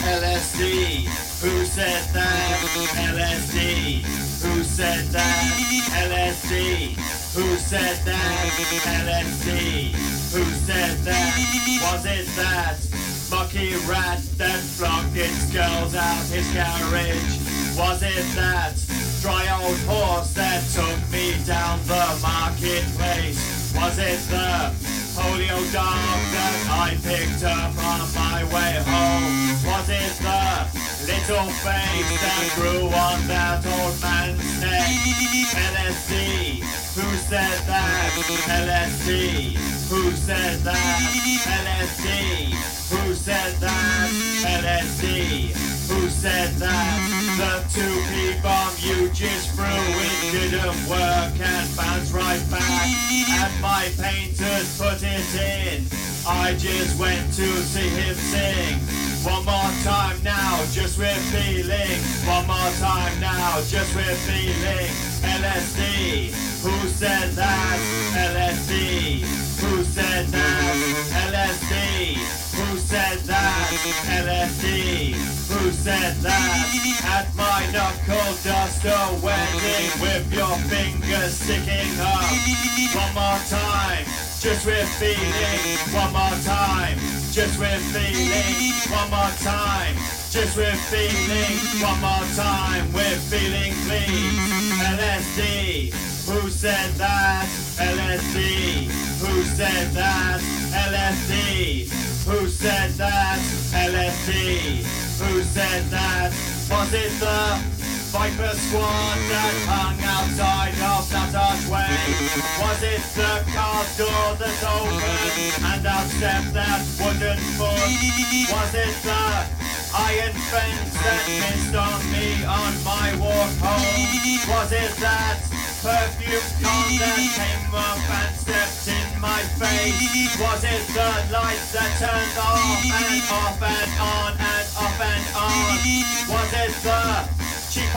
LSD, who said that? LSD, who said that? LSD, who said that? LSD, who said that? Was it that mucky rat that flogged its girls out his garage? Was it that dry old horse that took me down the marketplace? Was it the polio dog that I picked up on my way home? Was it the little face that grew on that old man's neck? LSD, who said that? LSD, who said that? LSD, who said that? LSD, who said that? The 2p bomb you just threw didn't work and bounced right back. And my painters put it in. I just went to see him sing. One more time now, just with feeling. One more time now, just with feeling. LSD, who said that? LSD, who said that? LSD, who said that? LSD, who said that? At my knuckle duster wedding with your fingers sticking up. One more time, just with feeling. One more time, just with feeling. One more time, just with feeling. One more time, with feeling clean. LSD, who said that? LSD, who said that? LSD, who said that? LSD, who said that? Was it the Viper Squad that hung outside of that archway? Was it the car door that opened and out stepped that wooden foot? Was it the iron fence that missed on me on my walk home? Was it that perfume con that came up and stepped in my face? Was it the lights that turned off and off and on and on? Was it the cheap